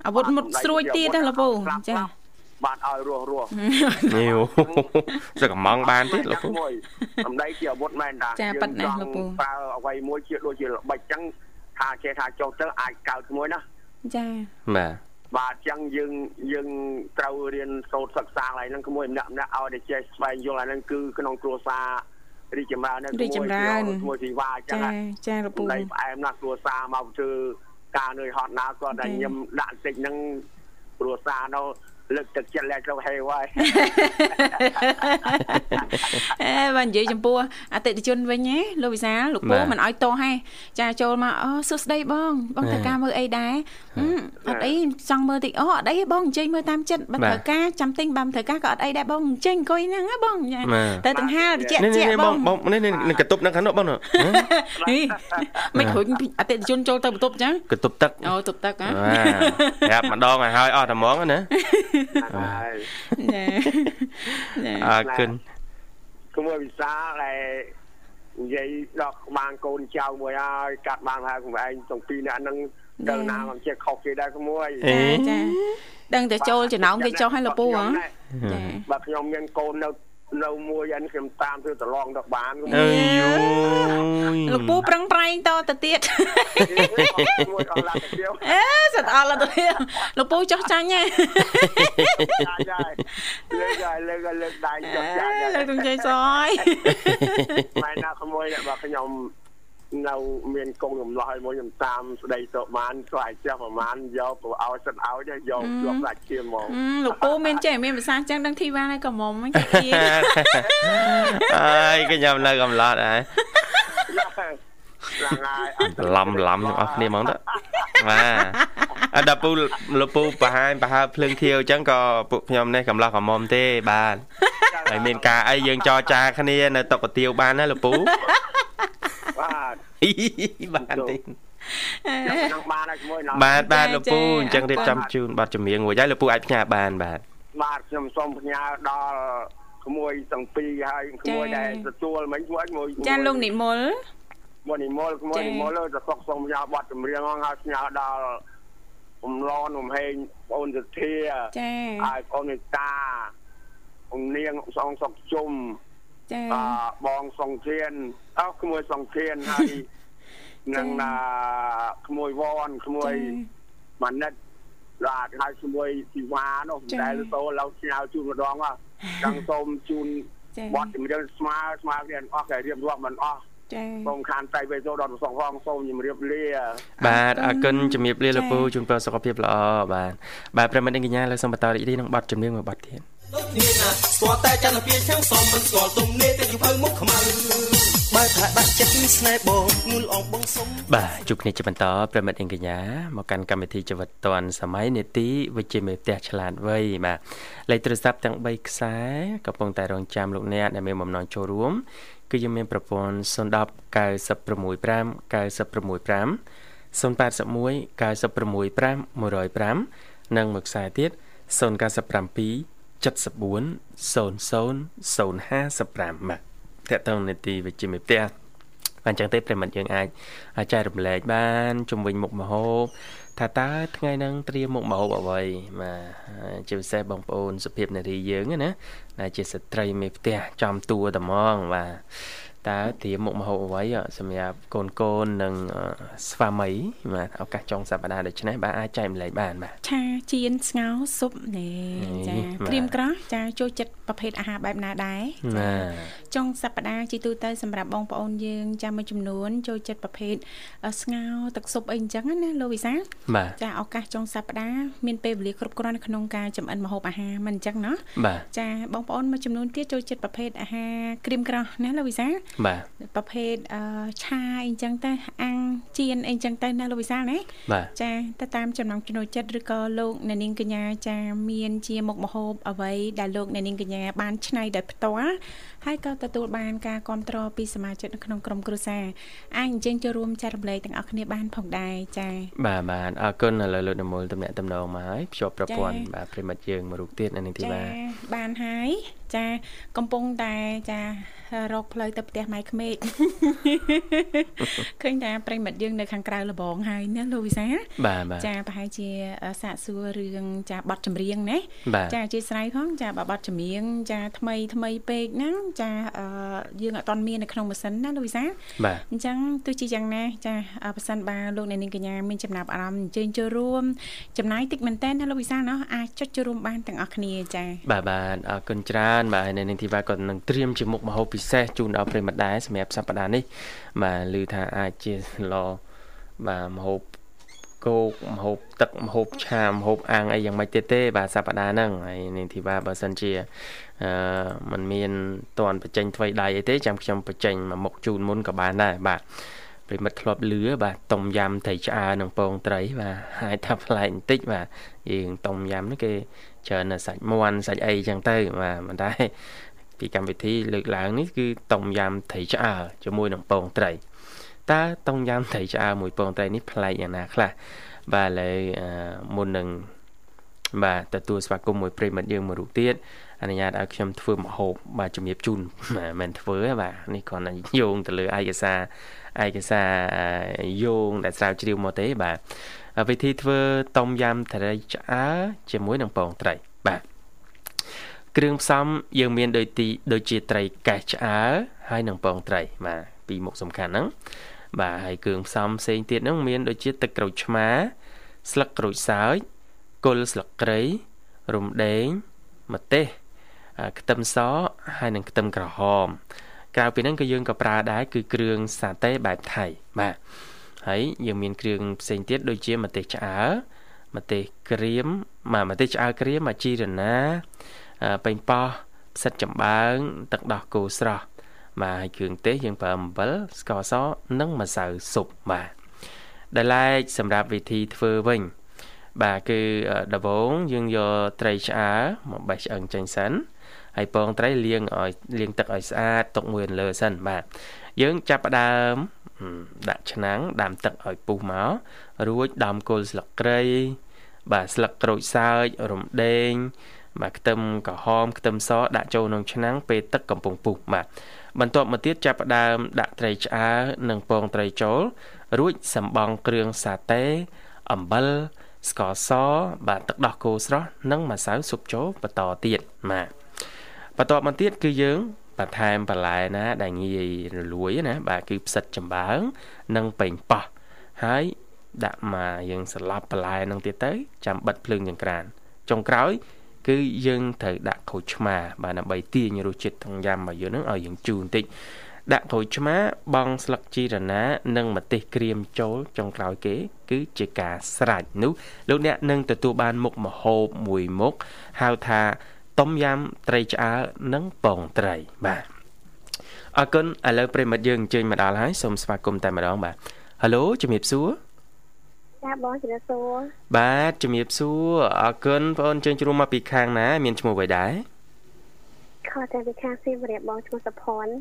អាវុធមុតស្រួយទៀតណាលោកពូចាបាទឲ្យរស់រស់ញៀវសឹកកំងបានទៀតលោកពូមួយសំដីជាអាវុធមែនតាចាប៉ិតណាស់លោកពូប្រើអ្វីមួយជាដូចជាល្បិចចឹងថាចេះថាចុះទៅអាចកើតមួយណាចាបាទ បាទអញ្ចឹងយើងយើងត្រូវរៀនសូត្រសិក្សាឡើយហ្នឹងក្មួយម្នាក់ម្នាក់ឲ្យតែចេះស្វែងយល់អាហ្នឹងគឺក្នុងគ្រួសាររីចម្រើននៅក្មួយក្មួយជីវ៉ាអញ្ចឹងចាលោកពូដៃផ្អែមណាស់គ្រួសារមកធ្វើការនឿយហត់ណាស់គាត់តែញឹមដាក់តិចហ្នឹងគ្រួសារនៅ លើកទឹកចិត្តលែកទៅហេវហើយអេបើនិយាយចំពោះអតិថិជនវិញហ៎លោកវិសាលលោកពូមិនអោយតោះហ៎ចាចូលមកអូសួស្ដីបង បងត្រូវការមើលអីដែរហឹមអត់អីចង់មើលតិចអូអត់អីទេបងអញ្ជើញមើលតាមចិត្តបើត្រូវការចាំទិញបើមិនត្រូវការក៏អត់អីដែរបងអញ្ជើញអង្គុយហ្នឹងណាបងចាបាទទៅទាំងហាលត្រជាក់នេះជានេះក់បបងងបងនេះនេះនឹងកតុបនៅខាងនោះបងនោះហីមិនរួចអតិថិជនចូលទៅបន្ទប់ចឹងកតុបទឹកអូទប់ទឹកហ៎បាទប្រាប់ម្ដងឲ្យហើយអស់តែហ្មងណាហើយចាចាអរគុណក្មួយវិសាដែលនិយាយដល់ក្បានកូនចៅមួយហើយកាត់បានហើយក្មួយឯងទាំងពីរនាក់ហ្នឹងទៅណាមកជាខុសគេដែរក្មួយចាចាដឹងតែចូលចំណោមគេចុះឲ្យលោកពូហ៎ចាបើខ្ញុំមានកូននៅ នៅមួយយ៉ាងខ្ញុំតាមធ្វើប្រឡងទៅបានខ្ញុំអើយយូយលោកពូប្រឹងប្រែងតទៅទៀតមួយអស់ឡានទៅទៀតអេសិតអល់ទៅទៀតលោកពូចោះចាញ់ហ៎ចាចាលើកហើយលើកហើយលើកដៃចុះចាចាលើកទងជ័យសយម៉ែណាក្មួយអ្នកបើខ្ញុំ នៅមានកងរំលោះឲ្យមួយខ្ញុំតាមស្ដីទៅបានស្វាយចាស់ប្រហែលយកទៅឲ្យសិនឲ្យទៅយកយកដាច់ជាហ្មងហឹមលោកពូមានចេះមានភាសាចឹងដឹងធីវ៉ាហើយក៏មុំហ្នឹងចាទៀតអើយខ្ញុំនៅកំឡត់ហើយឡើងហើយអត់ឡំឡំទាំងអស់គ្នាហ្មងទៅបាទអត់ដល់ពូលោកពូបង្ហាញបង្ហើបភ្លើងខៀវអញ្ចឹងក៏ពួកខ្ញុំនេះកំឡោះកំមុំទេបាទហើយមានការអីយើងចរចាគ្នានៅតុកទាវបានណាលោកពូ បាទបានទេខ្ញុំបានឲ្យជាមួយណាបាទបាទលោកពូអញ្ចឹងរៀបចំជូនប័ណ្ណចម្រៀងមួយហើយលោកពូអាចផ្ញើបានបាទបាទខ្ញុំសូមផ្ញើដល់ក្មួយទាំងពីរហើយក្មួយដែលទទួលមិញក្មួយមួយចាលោកនិមលមួយនិមលក្មួយចា៎និមលទៅសុកសូមផ្ញើប័ណ្ណចម្រៀងហ្នឹងហើយផ្ញើដល់អំឡនអំហេងបងអូនសទ្ធាចាហើយបងអូនមេតា ông នាងសងសុកជុំ ចាអបងសុងធានអើក្មួយសុងធានហើយនឹងណាក្មួយវនក្មួយម៉ានិតបាទហើយក្មួយជីវ៉ានោះដែលតោឡៅឆ្នៅជូនម្ដងហ៎ចង់សូមជូនចាបត់ជំរាបស្មើស្មើគ្នាអស់តែរៀបរាប់មិនអស់ចាសូមខានតៃវេសូដល់ប្រសងផងសូមជំរាបលា បាទអរគុណជំរាបលាលោកចា៎ពូជូនពរសុខភាពល្អបាទបាទប្រិមត្តនាងកញ្ញាលើកសូមបន្តរីករាយនឹងប័ណ្ណចម្រៀងមួយប័ណ្ណទៀត ដូចគ្នាណាស្គាល់តែចន្ទភាខាងសំមិនស្គាល់ទំនេរតែយូរភៅមុខខ្មៅបើថាដាក់ចិត្តស្នេហ៍បងងូលអងបងសុំបាទជួបគ្នាជាបន្តប្រិមិត្តអេងកញ្ញាមកកាន់កម្មវិធីជីវិតឌွန်សម័យនេតិវិជ្ជាមេផ្ទះឆ្លាតវៃបាទលេខទូរស័ព្ទទាំង3ខ្សែកំពុងតែរងចាំលោកអ្នកដែលមានបំណងចូលរួមគឺយើងមានប្រព័ន្ធ010 965 965 081 965 105និងមួយខ្សែទៀត097 74 00 055បាទតើតើនេតិវិជ្ជាមេផ្ទះបាទអញ្ចឹងទេប្រិមត្តយើងអាចអាចចែករំលែកបានជំវិញមុខម្ហូបថាតើថ្ងៃហ្នឹងត្រៀមមុខម្ហូបអ្វីបាទជាពិសេសបងប្អូនសុភាពនារីយើងណាដែលជាស្ត្រីមេផ្ទះចំតួតែហ្មងបាទ តើត្រៀមមុខម្ហូបអ្វីសម្រាប់កូនកូននិងស្វាមីបាទឱកាសចុងសប្តាហ៍ដូច្នេះបាទអាចចែករំលែកបានបាទឆាជៀនស្ងោរស៊ុបនេះនេះចាបាទក្រៀមក្រោះចាចូលចិត្តប្រភេទអាហារបែបណាដែរណាចុងសប្តាហ៍ជាទូទៅសម្រាប់បងប្អូនយើងចាមួយចំនួនចូលចិត្តប្រភេទអឺស្ងោរទឹកស៊ុបអីអញ្ចឹងណាលោកវិសាបាទចាឱកាសចុងសប្តាហ៍មានពេលវេលាគ្រប់គ្រាន់ក្នុងការចម្អិនម្ហូបអាហារមិនអញ្ចឹងណាបាទចាបងប្អូនមួយចំនួនទៀតចូលចិត្តប្រភេទអាហារក្រៀមក្រោះណាលោកវិសាបាទប្រភេទអឺឆាអីអញ្ចឹងទៅអាំងជៀនអីអញ្ចឹងទៅណាលោកវិសាលណាបាទចាទៅតាមចំណង់ចំណូលចិត្តឬក៏លោកអ្នកនាងកញ្ញាចាមានជាមុខម្ហូបអ្វីដែលលោកអ្នកនាងកញ្ញាបានច្នៃដោយផ្ទាល់ ហើយក៏ទទួលបានការគ្រប់គ្រងពីសមាជិកនៅក្នុងក្រុមគ្រួសារអាចអញ្ជើញចូលរួមចែករំលែកទាំងអស់គ្នាបានផងដែរចាបាទបាទអរគុណឥឡូវលោកនមលតំណាក់តំណងមកហើយភ្ជាប់ប្រព័ន្ធចា៎បាទប្រិមិត្តយើងមួយរូបទៀតនៅនឹងទីចាបាទបានហើយចាកំពុងតែចារកផ្លូវទៅផ្ទះម៉ែក្មេកឃើញថាប្រិមិត្តយើងនៅខាងក្រៅលបងហើយណាលោកវិសាបាទបាទចាប្រហែលជាអឺសាកសួររឿងចាប័ណ្ណចម្រៀងណាបាទចាអធិស្ឋានផងចាបើប័ណ្ណចម្រៀងចាថ្មីថ្មីពេកហ្នឹងចាអឺយើងអត់ទាន់មាននៅក្នុងម៉ាស៊ីនណាលោកវិសាបាទអញ្ចឹងទោះជាយ៉ាងណាចាអឺប៉ះសិនបើលោកអ្នកនាងកញ្ញាមានចំណាប់អារម្មណ៍អញ្ជើញចូលរួមចំណាយតិចមែនតើណាលោកវិសាណោះអាចចុចចូលរួមបានទាំងអស់គ្នាចាបាទបាទអរគុណច្រើនបាទហើយនៅនឹងទីវ៉ាក៏នឹងត្រៀមជាមុខម្ហូបពិសេសជូនដល់ប្រិយមិត្តដែរសម្រាប់សប្តាហ៍នេះបាទឮថាអាចជាឡបាទម្ហូបគោកម្ហូបទឹកម្ហូបឆាម្ហូបអាំងអីយ៉ាងម៉េចទៀតទេបាទសប្តាហ៍ហ្នឹងហើយនឹងទីវ៉ាបើសិនជា អឺมันមានតនបញ្ចេញថ្មីដៃអីទេចាំខ្ញុំបញ្ចេញមកមុខជូនមុនក៏បានដែរបាទប្រិមិត្តធ្លាប់លឺបាទតុំយ៉ាំត្រីឆ្អើនិងពងត្រីបាទហើយថាប្លែកបន្តិចបាទយើងតុំយ៉ាំនេះគេច្រើនសាច់មាន់សាច់អីចឹងទៅបាទប៉ុន្តែពីកម្មវិធីលើកឡើងនេះគឺតុំយ៉ាំត្រីឆ្អើជាមួយនឹងពងត្រីតើតុំយ៉ាំត្រីឆ្អើមួយពងត្រីនេះប្លែកយ៉ាងណាខ្លះបាទឥឡូវមុននឹងបាទទទួលស្វាគមន៍មួយប្រិមិត្តយើងមួយរូបទៀត អនុញ្ញាតឲ្យខ្ញុំធ្វើម្ហូបបាទជំរាបជូនមិនធ្វើទេបាទនេះគ្រាន់តែយោងទៅលើឯកសារឯកសារយោងដែលស្រាវជ្រាវមកទេបាទវិធីធ្វើតុមយ៉ាំត្រីឆ្អើរជាមួយនឹងពងត្រីបាទគ្រឿងផ្សំយើងមានដូចទីដូចជាត្រីកេះឆ្អើរហើយនឹងពងត្រីបាទពីរមុខសំខាន់ហ្នឹងបាទហើយគ្រឿងផ្សំផ្សេងទៀតហ្នឹងមានដូចជាទឹកក្រូចឆ្មា ស្លឹកក្រូចសើចគល់ស្លឹកគ្រៃរំដេងម្ទេស ខ្ទឹមសហើយនិងខ្ទឹមក្រហមក្រៅពីហ្នឹងក៏យើងក៏ប្រើដែរគឺគ្រឿងសាតេបែបថៃបាទហើយយើងមានគ្រឿងផ្សេងទៀតដូចជាម្ទេសឆ្អើរម្ទេសក្រៀមបាទម្ទេសឆ្អើរក្រៀមអាជីរណាអឺប៉េងប៉ោះផ្សិតចំបើង ទឹកដោះគោស្រស់បាទហើយគ្រឿងទេសយើងប្រើអំបិលស្ករសនិងម្សៅស៊ុបបាទដែលឡែកសម្រាប់វិធីធ្វើវិញ បាទគឺដំបូងយើងយកត្រីឆ្អើរមកបេះឆ្អឹងចេញសិន ហើយពងត្រីលាងឲ្យលាងទឹកឲ្យស្អាតទុកមួយលើសិនបាទយើងចាប់ផ្ដើមហឹមដាក់ឆ្នាំងដាំទឹកឲ្យពុះមករួចដំគល់ស្លឹកគ្រៃបាទស្លឹកក្រូចសើចរំដេងបាទខ្ទឹមក្រហមខ្ទឹមសដាក់ចូលក្នុងឆ្នាំងពេលទឹកកំពុងពុះបាទបន្ទាប់មកទៀតចាប់ផ្ដើមដាក់ត្រីឆ្អើរនិងពងត្រីចូល រួចសម្បង់គ្រឿងសាតេអំបិលស្ករសបាទទឹកដោះគោស្រស់និងម្សៅស៊ុបចូលបន្តទៀតបាទ បន្ទាប់មកទៀតគឺយើងបន្ថែមបន្លែណា ដែលងាយរលួយណា បាទគឺផ្សិតចំបើង និងប៉េងប៉ោះហើយដាក់មកយើងស្លាប់បន្លែនឹងទៀតទៅចាំបិទភ្លើងចង្ក្រានចុងក្រោយ គឺយើងត្រូវដាក់ក្រូចឆ្មា បាទដើម្បីទាញរសជាតិទាំងយ៉ាំរបស់យើងនឹងឲ្យយើងជូរបន្តិចដាក់ក្រូចឆ្មាបងស្លឹកជីរណា និងម្ទេសក្រៀមចូលចុងក្រោយគេ គឺជាការស្រេចនោះលោកអ្នកនឹងទទួលបានមុខម្ហូបមួយមុខហៅថា តុមយ៉ាំត្រីឆ្អើរនិងពងត្រីបាទអរគុណឥឡូវប្រិមិត្តយើងអញ្ជើញមកដល់ហើយសូមស្វាគមន៍តែម្ដងបាទហៅឡូជំរាបសួរចាបងជំរាបសួរបាទជំរាបសួរអរគុណបងអញ្ជើញជួបមកពីខាងណា មានឈ្មោះអ្វីដែរខតតែពីខាងសៀមរាបបងឈ្មោះសុភ័ណ្ឌ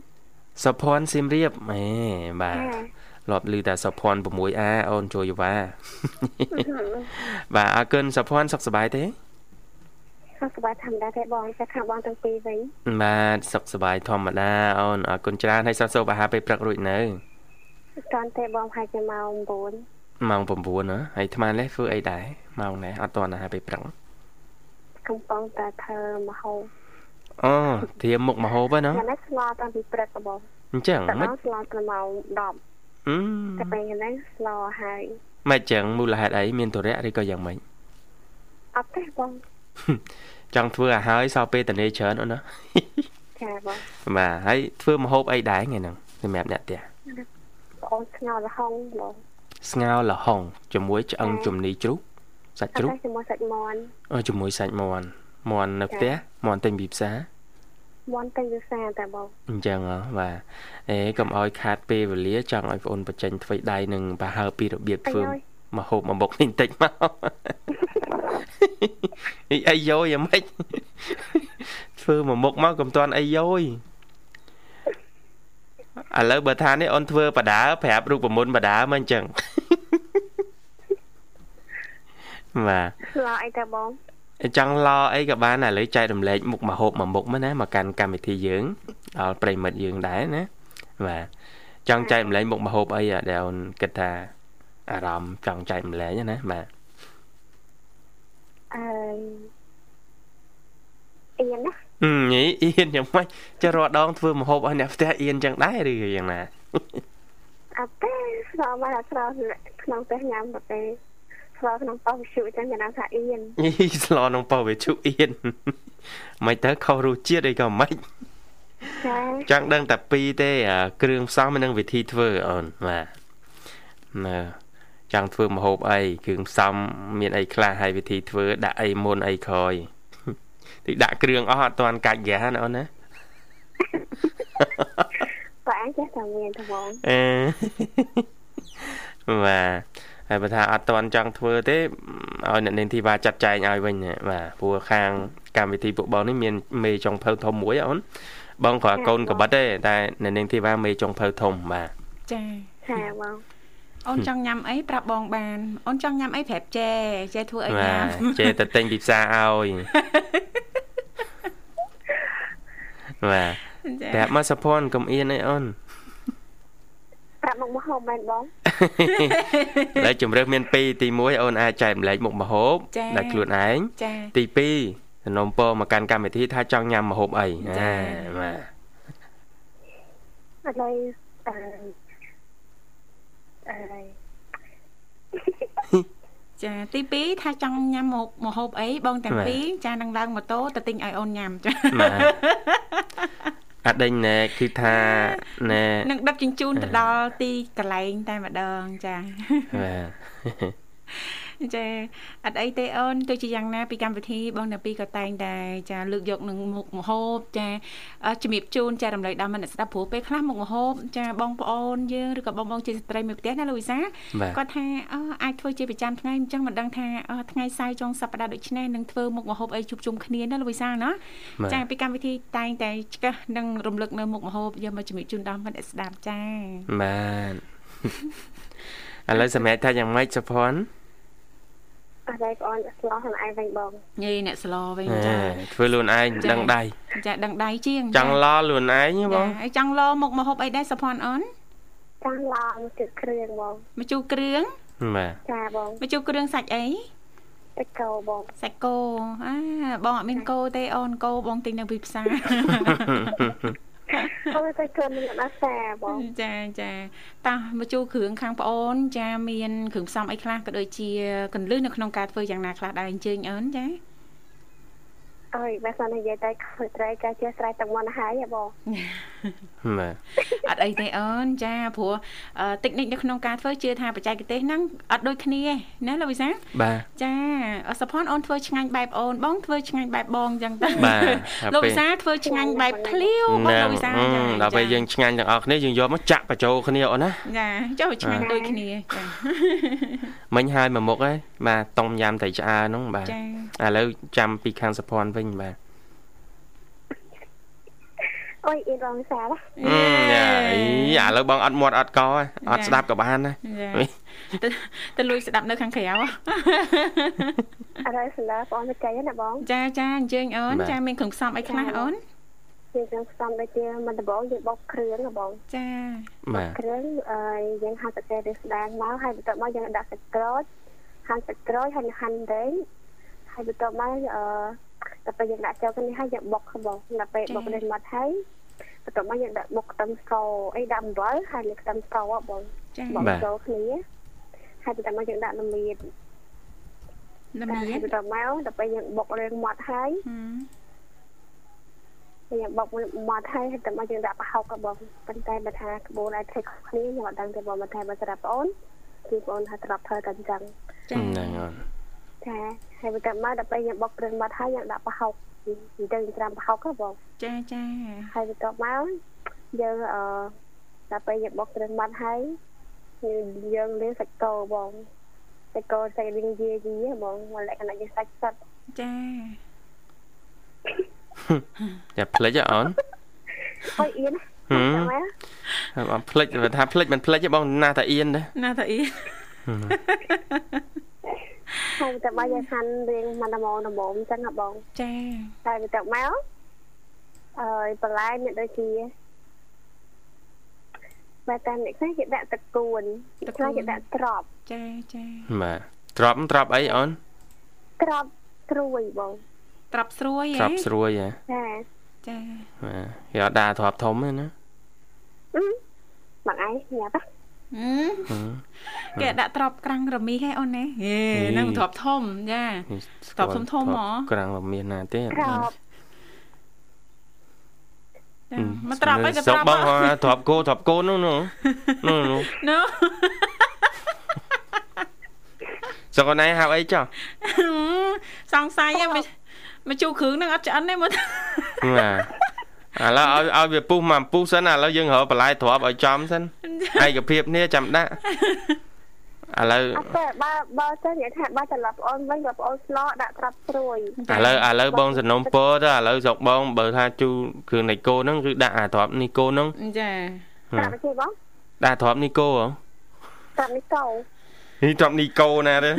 សុភ័ណ្ឌសៀមរាបអេបាទលាប់ឮតែសុភ័ណ្ឌ 6A អូនជួយយវ៉ាបាទអរគុណសុភ័ណ្ឌសុខសប្បាយទេ ខសប្បាយធម្មតាទេបងចាខាងបងទាំងពីរវិញបាទសុខសប្បាយធម្មតាអូនអរគុណច្រើនហើយសោះសូបអាហារពេលព្រឹករួចនៅតន់ទេបងហើយជាម៉ោង9ម៉ោង9ណាហើយអាត្មានេះធ្វើអីដែរម៉ោងណាអត់ទាន់អាហារពេលព្រឹកកំពុងតែធ្វើមហូបអូធៀមមុខមហូបហ្នឹងណាយ៉ាងនេះស្លតាំងពីព្រឹកបងអញ្ចឹងតែមិនបងស្លត្រម៉ោង10អឺតែពេលហ្នឹងស្លហើយមិនអញ្ចឹងមូលហេតុអីមានទរៈឬក៏យ៉ាងម៉េចអត់ទេបង ចង់ធ្វើឲ្យហើយសល់ពេលតនេច្រើនអូនណាចាបងបាទហើយធ្វើមហូបអីដែរថ្ងៃហ្នឹងសម្រាប់អ្នកផ្ទះបងអូនស្ងោរល្ហុងបងស្ងោរល្ហុងជាមួយឆ្អឹងជំនីជ្រូកសាច់អត់ជ្រូកទេជាមួយសាច់មាន់អូជាមួយសាច់មាន់មាន់នៅផ្ទះមាន់ទិញពីផ្សារមាន់ទៅវាសាតែបងអញ្ចឹងហ៎បាទអេកុំឲ្យខាតពេលវេលាចង់ឲ្យបងអូនបញ្ចេញធ្វើដៃនឹងប្រហើបពីរបៀបធ្វើអាយយ មកហូបមកបុកនេះបន្តិចមកអីអីយោយយ៉ាងម៉េចធ្វើមកមុខមកកុំតាន់អីយោយឥឡូវបើថានេះអូនធ្វើបដាប្រាប់រូបមន្តបដាមកអញ្ចឹងបាទស្លអីតែបងចង់ឡអីក៏បានឥឡូវចែករំលែកមុខមកហូបមកមុខមកណាមកកាន់កម្មវិធីយើងដល់ប្រិមិត្តយើងដែរណាបាទចង់ចែករំលែកមុខមកហូបអីដែលអូនគិតថា អារម្មណ៍ចង់ចែករំលែកណាបាទអឺអៀនណាហឹមញីអៀនយ៉ាងម៉េចចេះរាល់ដងធ្វើមកហូបឲ្យអ្នកផ្ទះអៀនចឹងដែរឬយ៉ាងណាអត់ទេស្លមកតែស្លក្នុងផ្ទះញ៉ាំទៅទេស្លក្នុងប៉ោះវិសុចឹងគេហៅថាអៀនញីស្លនំប៉ោះវាជុអៀនមិនទៅខុសរសជាតិអីក៏មិនចាចង់ដឹងតែពីរទេអាគ្រឿងផ្សំនិងវិធីធ្វើអូនបាទណា ចង់ធ្វើម្ហូបអីគ្រឿងផ្សំមានអីខ្លះហើយវិធីធ្វើដាក់អីមុនអីក្រោយតិចដាក់គ្រឿងអស់អត់ទាន់កាច់ហ្គាសណាអូនណាបើអញចេះតែមានត្មងអឺបាទហើយបើថាអត់ទាន់ចង់ធ្វើទេឲ្យអ្នកនាងធីវ៉ាចាត់ចែងឲ្យវិញណាបាទព្រោះខាងកម្មវិធីពួកបងនេះមានមេចុងភៅធំមួយអូនបងគ្រាន់កូនកបិតទេតែអ្នកនាងធីវ៉ាមេចុងភៅធំបាទចាចាបង អូនចង់ញ៉ាំអីប្រាប់បងបានអូនចង់ញ៉ាំអីប្រាប់ចេចេធ្វើអីញ៉ាំបាទចេះតែទិញពីផ្សារឲ្យបាទចាប្រាប់មកសុភ័ណ្ឌកុំអៀនអីអូនប្រាប់មកមកហូបមែនបងឡើយជំរឿសមាន2ទី1អូនអាចចែករំលែកមុខម្ហូបដែលខ្លួនឯងចាទីសំណូមពរមកកាន់កម្មវិធីថាចង់ញ៉ាំម្ហូបអីណាបាទឥឡូវអឺអឺ ចាទី2ថាចង់ញ៉ាំមុខម្ហូបអីបងទាំងពីរចានឹងឡើងម៉ូតូទៅទិញឲ្យអូនញ៉ាំចាបាទអត់ដេញណែគឺថាណែនឹងដឹកជញ្ជូនទៅដល់ទីកន្លែងតែម្ដងចាបាទ ចាអត់អីទេអូនទោះជាយ៉ាងណាពីកម្មវិធីបងតាពីក៏តែងតែចាលើកយកនឹងមុខម្ហូបចាអឺជំរាបជូនចារំលែកដល់មនស្សស្ដាប់ព្រោះពេលខ្លះមុខម្ហូបចាបងប្អូនយើងឬក៏បងបងជាស្ត្រីមួយផ្ទះណាលោកវិសាបាទគាត់ថាអឺអាចធ្វើជាប្រចាំថ្ងៃអញ្ចឹងមិនដឹងថាអឺថ្ងៃសៅរ៍ចុងសប្តាហ៍ដូចនេះនឹងធ្វើមុខម្ហូបអីជួបជុំគ្នាណាលោកវិសាណាបាទចាពីកម្មវិធីតែងតែឆ្កឹះនិងរំលឹកនៅមុខម្ហូបយកមកជំរាបជូនដល់មនស្សស្ដាប់ចាបាទឥឡូវសម្រាប់ថាយ៉ាងម៉េចសុភ័ណ្ឌអរេបងអូនស្លោះខ្លួនឯងវិញបងញីអ្នកស្លោវិញអេចាធ្វើខ្លួនឯងដឹងដៃចាដឹងដៃជាងចង់ឡខ្លួនឯងហ៎បងចាហើយចង់លមុខម្ហូបអីដែរសុភ័ណ្ឌអូនចាំឡងទឹកគ្រឿងបងម្ជូរគ្រឿងបាទចាបងម្ជូរគ្រឿងសាច់អីទឹកកោបងសាច់គោអាបងអត់មានគោទេអូនគោបងទិញនៅពីផ្សារ អូនទៅគ្រឿងមានអត់សាបងចាចាតោះម្ជូរគ្រឿងខាងប្អូន ចាមានគ្រឿងផ្សំអីខ្លះក៏ដូចជាកន្លឹះនៅក្នុងការធ្វើយ៉ាងណាខ្លះដែរអញ្ជើញអូនចាអើយបើសិននិយាយទៅខើត្រីកាជាស្រ័យទឹកមុនហើយហ៎បង បាទអត់អីទេអូនចាព្រោះអឺតិចនិចនៅក្នុងការធ្វើជឿថាបច្ចេកទេសហ្នឹងអត់ដូចគ្នាទេណាលោកវិសាបាទចាអសុផនអូនធ្វើឆ្ងាញ់បែបអូនបងធ្វើឆ្ងាញ់បែបបងអញ្ចឹងទៅបាទលោកវិសាធ្វើឆ្ងាញ់បែបភ្លាវបងលោកវិសាអឺចាដល់ពេលយើងឆ្ងាញ់ទាំងអស់គ្នាយើងយកមកចាក់បញ្ចូលគ្នាអូនណាចាចុះឆ្ងាញ់ដូចគ្នាចាមិញហើយមួយមុខហើយបាទតុំយ៉ាំត្រីឆ្អើរហ្នឹងបាទចាឥឡូវចាំពីខាងសុភ័ណ្ឌវិញបាទ អូយអ៊ីរងសាឡាអឺយ៉ាអីឥឡូវបងអត់មាត់អត់កហ៎អត់ស្ដាប់ក៏បានដែរចាទៅទៅលួចស្ដាប់នៅខាងក្រៅអរេសម្រាប់បងទៅចៃណាបងចាចាអញ្ជើញអូនចាមានគ្រឿងផ្សំអីខ្លះអូនយើងចង់ផ្សំដូចជាមិនដំបងយើងបុកគ្រឿងណាបងចាបាទគ្រឿងអឺយើងហាន់សាច់ត្រីស្ដាងមកហើយបន្ទាប់មកយើងដាក់សាច់ក្រូចហាន់សាច់ក្រូចហើយហាន់រែងហើយបន្ទាប់មកអឺ ដល់ពេលយើងដាក់ចូលគ្នាហើយយើងបុកបងដល់ពេលបុកនេះមកហើយបន្ទាប់មកយើងដាក់បុកខ្ទឹមសអីដាក់អំបិលហើយលើខ្ទឹមសហ៎បងចាបុកចូលគ្នាហើយបន្ទាប់មកយើងដាក់ល្មៀតល្មហើៀយនបន្ទាប់មកដល់ពេលយើងបុករឿងម៉ត់ហើយហឹមយើងបុកមកហើយហើយតែមកយើងដាក់ប្រហុកក៏បងប៉ុន្តែបើថាក្បួនឲ្យធ្វើខុសគ្នាខ្ញុំអត់ដឹងទេបងបើថាបើសម្រាប់បងអូនគឺបងអូនថាត្រប់ធ្វើតែអញ្ចឹងចាហ្នឹងអូន ចាហើយបន្ទាប់មកដល់ពេលយើងបុកគ្រឿងមកហើយយើងដាក់ប្រហុកនិយាយទៅយើងត្រាំប្រហុកហ៎បងចាចាហើយបន្ទាប់មកយើងអឺដល់ពេលយើងបុកគ្រឿងមកហើយយើងយើងលាងសាច់គោបងសាច់គោសាច់រីងយាយីហ៎បងមកលក្ខណៈជាសាច់សិតចាយ៉ាផ្លិចហ៎អូនហើយអៀនហឹមចាំមកអត់ផ្លិចបើថាផ្លិចមិនផ្លិចទេបងណាតាអៀនដែរណាតាអ៊ីហើ យបន្ទាប់មកយើងហាន់រៀងមកដំងដំងអញ្ចឹងហ៎បង ចាហើយបន្ទាប់មកអើយបន្លែមានដូចជាបើតាមអ្នកខ្លះគេដាក់ទឹកគួនអ្នកខ្លះគេដាក់ត្រប់ចាចាបាទទ្របទ្របអីអូនត្រប់ត្រួយបងត្រាប់ស្រួយទ្រហ៎ប់ស្រួយហ៎ចាចាបាទគេអត់ដាក់ទ្របធំទេណាអឺបងឯងញ៉ាំប៉ះហឹមហឹម គេដាក់ត្រាប់ក្រាំងរមីហ៎អូនណាហេហេហ្នឹងត្រាប់ធំចាទ្របធំធំហ៎ក្រាំងរមៀនណាទេត្រប់ចាមកត្រាប់អីក៏សុត្ករាប់បងហ៎ទ្របគោទ្របគោនោះនោះនោះនោះណូសុកអូនឯងហៅអីចុះសង្ស័យហ៎មកមកជូរគ្រឿងហ្នឹងអត់ឆ្អិនទេមើលបាទ ឥឡូវឲ្យឲ្យវាពុះមកពុះសិនឥឡូវយើងរកបន្លែទ្របឲ្យចំសិនឯកភាពនេះចាំដាក់ឥឡូវអត់ទេបើបើទៅនិយាយថាបើត្រឡប់ប្អូនវិញបើប្អូនស្លោដាក់ត្រប់ត្រួយឥឡូវឥឡូវបងសំណុំពរទៅឥឡូវស្រុកបងបើថាជូរគ្រឿងនៃគោហ្នឹងគឺដាក់អាទ្របនេះគោហ្នឹងចាត្រាប់ទេបងដាក់ទ្របនេះគោហ៎ត្រាប់នេះកោនេះទ្របនេះគោណាទេ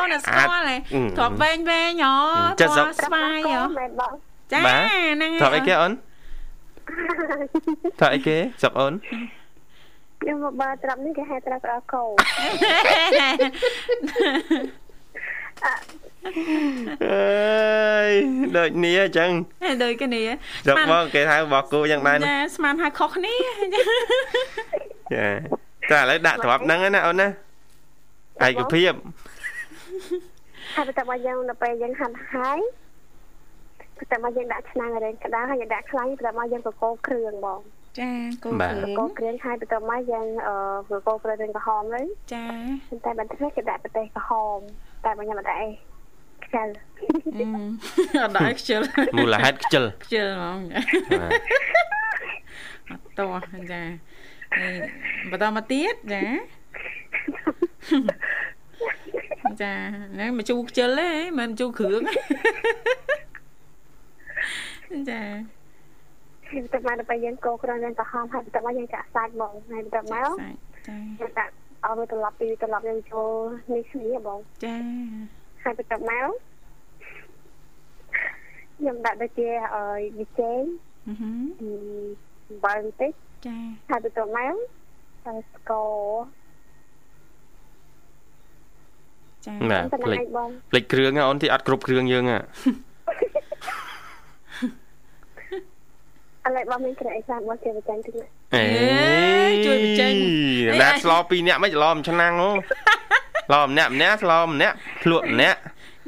អូនស្គាល់ហ៎អឺទ្រាប់វែងវែងហ៎ចិត្តសុកពណ៌ស្វាយហ៎មែនបងចាបាទហ្នឹងទ្របអីគេអូនទ្របអីគេស្រុកអូនខ្ញុំមកបើត្រាប់នេះគេហៅត្រាប់អកោអើយដូចនេះអញ្ចឹងដូចគ្នាចុកមកគេហៅបោះគោយ៉ាងដែរណាចាស្មានហៅខុសគ្នាចាតែឥឡូវដាក់ទ្រាប់ហ្នឹងណាអូនណាឯកភាព ហើយបន្ទាប់មកយើងទៅពេលយើងហាន់ហើយបន្ទាប់មកយើងដាក់ឆ្នាំងរែងក្តៅហើយយើងដាក់ខ្លាញ់បន្ទាប់មកយើងកកូរគ្រឿងបងចាគោបាទគ្រឿងកកូរគ្រឿងហើយបន្ទាប់មកយើងអឺកកូរគ្រឿងរែងក្រហមហ្នឹងចាប៉ុន្តែបន្តិចគេដាក់ប្រទេសក្រហមតែបើខ្ញុំអត់ដាក់អីខ្ជិលអឺអត់ដល់ខ្ជិលមូលហេតុខ្ជិលខ្ជិលហ្មងបាទអត់តោះចាហើយបន្តមកទៀតចា ចាហ្នឹងមកជូរខ្ជិលទេមិនជូរគ្រឿងចាហើយបន្ទាប់មកដល់ពេលយើងកូរគ្រឿងរែងក្រហមហើយបន្ទាប់មកយើងចាក់សាច់បងហើយបន្ទាប់មកសាច់ចាយើងដាក់ឲ្យវាត្រឡប់ពីត្រឡប់យើងចូលនេះគ្នាបងចាហើយបន្ទាប់មកខ្ញុំដាក់ដូចជាអឺវិចេងអឺហឹមអឺអំបិលបន្តិចចាហើយបន្ទាប់មកហើយស្ករ ចាបាទប៉ុណ្ភ្លេចណឹងឯងបងភ្លេចគ្រឿងហ៎អូនទីអត់គ្រប់គ្រឿងយើងហ៎ឥឡូវបងមានគ្រឿងអីខ្លះបងជួយបញ្ចាំងតិចណាអេជួយបញ្ចេញដាក់ស្លោពីរនាក់មិនច្រឡំឆ្នាំងអូឡំម្នាក់ម្នាក់ស្លោម្នាក់ភ្លក់ម្នាក់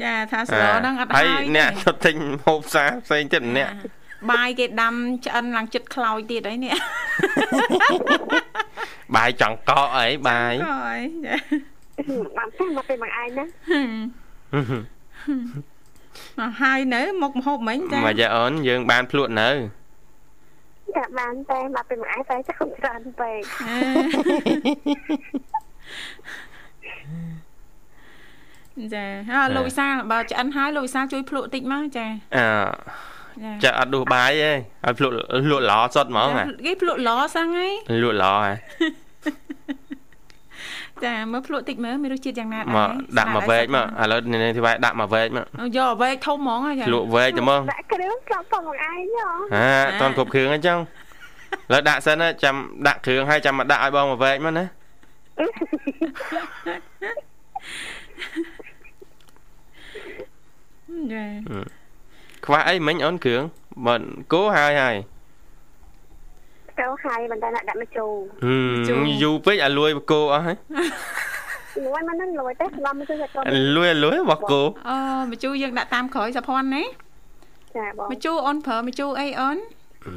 ចាថាស្លហ្នឹងអត់ហើយហើយអ្នកទៅទិញហូបសាផ្សេងទៀតម្នាក់បាយគេដាំឆ្អិនឡើងចិត្តខ្លោចទៀតអីនេះបាយចង្កកអីបាយអើយចា បានតែមកពេលមកឯងណាមកហើយនៅមុខមហូបមិញចាមកយ៉ាអូនយើងបានភ្លក់នៅចាបានតែមកពេលមកឯងតែចាំច្រើនពេកចាអើលោកវិសាលបើឆ្អិនហើយលោកវិសាលជួយភ្លក់តិចមកចាអើចាចាអត់ដួសបាយទេឲ្យភ្លក់លក់ល្អសុតហ្មងហ៎គេភ្លក់ឡសឹងហើយលក់ល្អហ៎ ចាមើលភ្លក់តិចមើលមានរសជាតិយ៉ាងណាដែរមកដាក់មកវែកមកឥឡូវនេះទីវាយដាក់មកវែកមកយកវែកធំហ្មងចាលក់វែកទៅមកដាក់គ្រឿងស្លាប់ផងមកឯងហ៎ហាអត់តន់គ្រប់គ្រឿងអញ្ចឹងឥឡូវដាក់សិនណាចាំដាក់គ្រឿងហើយចាំមកដាក់ឲ្យបងមកវែកមកណាចាខ្វះអីមិញអូនគ្រឿងបើគោហើយហើយ កោហើយមិនតែដាក់មកជូរហឹមយូរពេកឲ្យលួយគោអស់ហើយលួយមិននឹងលួយទេស្លាប់មកជួយគាត់លួយឲ្យលួយរបស់គោអូម្ជូរយើងដាក់តាមក្រោយសាភ័ណ្ឌណាចាបងម្ជូរអូនប្រើម្ជូរអីអូន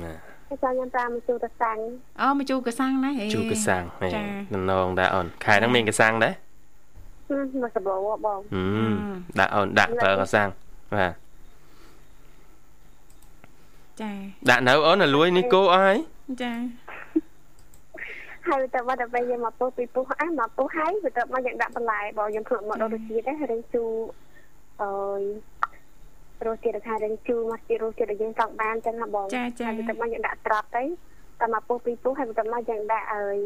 ណាហើយចាំខ្ញុំតាមមកជូរទៅសាំងអូម្ជូរកសាំងណាហេជូរកសាំងហេចាតំណងដែរអូនខែហ្នឹងមានកសាំងដែរមកសបោបងហឹមដាក់អូនដាក់ប្រើកសាំងបាទចាដាក់នៅអូនឲ្យលួយនេះគោអស់ហើយ ចាហើយទៅមកដល់ពេលយើងមកពុះពីពុះអះមកពុះហើយបន្ទាប់មកយើងដាក់បន្លែបងយើងធ្វើមកដល់រសជាតិដែររៀងជូរអើយរសជាតិថារៀងជូរមកជារសជាតិដែលយើងចង់បានចឹងណាបងចាចាហើយបន្ទាប់មកយើងដាក់ត្រាប់ទៅតែមកពុះពីពុះហើយបន្ទាប់មកយើងដាក់អើយ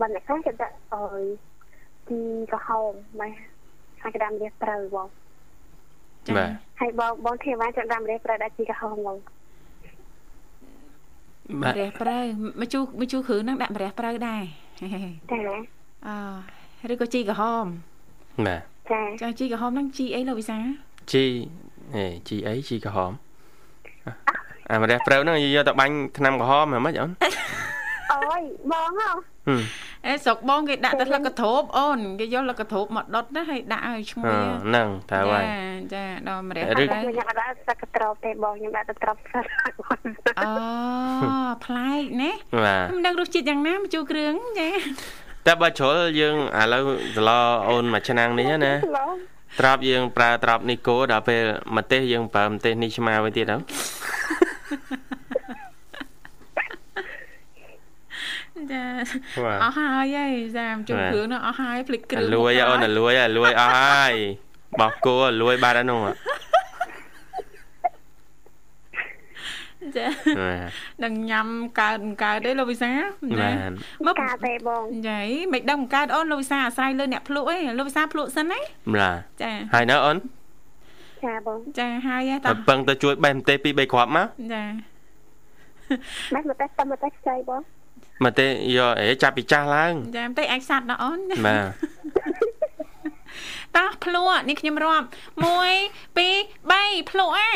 បន្លែខ្លះគេដាក់អើយជីក្រហមម៉េះហើយគេដាក់ម្រះត្រូវបងបាទហើយបងបងធានាចាំដាក់ម្រះត្រូវដាក់ជីក្រហមបងបាទ ម្រះប្រៅម្ជូរម្ជូរគ្រឿងហ្នឹងដាក់ម្រះប្រៅដែរចាអឺឬក៏ជីក្រហមបាទចាចាជីក្រហមហ្នឹងជីអីលោកវិសាជីហេជីអីជីក្រហមអាម្រះព្រៅហ្នឹងយកទៅបាញ់ថ្នាំក្រហមហ្មងម៉េចអូនអូយបងហ៎ហឹម អេស្រុកបងគេដាក់តែស្លឹកកធូបអូនគេយកស្លឹកកធូបមកដុតណាហើយដាក់ឲ្យឈ្ងុអយឺហ្នឹងតើហើយចាដល់ម្រះឬប្រៅខ្ញុំអត់ដាក់សក្កត្រប់ទេបងខ្ញុំដាក់តែត្រប់សិនអូប្លែកណាបាទមិនដឹងរសជាតិយ៉ាងណាម្ជូរគ្រឿងចាតែបើជ្រុលយើងឥឡូវសឡអូនមួយឆ្នាំងនេះណាឡូត្រាប់យើងប្រើត្រាប់នេះគោដល់ពេលម្ទេសយើងប្រើម្ទេសនេះឆ្មាវិញទៀតទៅចាបា ទអស់ហើយហើយចាម្ជូរគ្រឿងនោះអស់ហើយភ្លេចគ្រឿងលួយអូនលួយលួយអស់ហើយបោះគោលួយបាត់ហើយនោះចាបាទនឹងញ៉ាំកើតមិនកើតទេលោកវិសាបាទមកកាទេបងចាមិនដឹងមិនកើតអូនលោកវិសាអាស្រ័យលើអ្នកភ្លក់ឯងលោកវិសាភ្លក់សិនណាបាទចាហើយនៅអូនចាបងចាហើយតោះឲ្យពឹងទៅជួយបេះម្ទេសពី3គ្រាប់មកចាម៉េចមកតែតាមតែខ្ចីបង ម្ទេសយកអេចាប់ពីចាស់ឡើងចាបន្តិចអាចសាត់ដល់អូនបាទតោះភ្លក់នេះខ្ញុំរាប់1 2 3ភ្លក់អា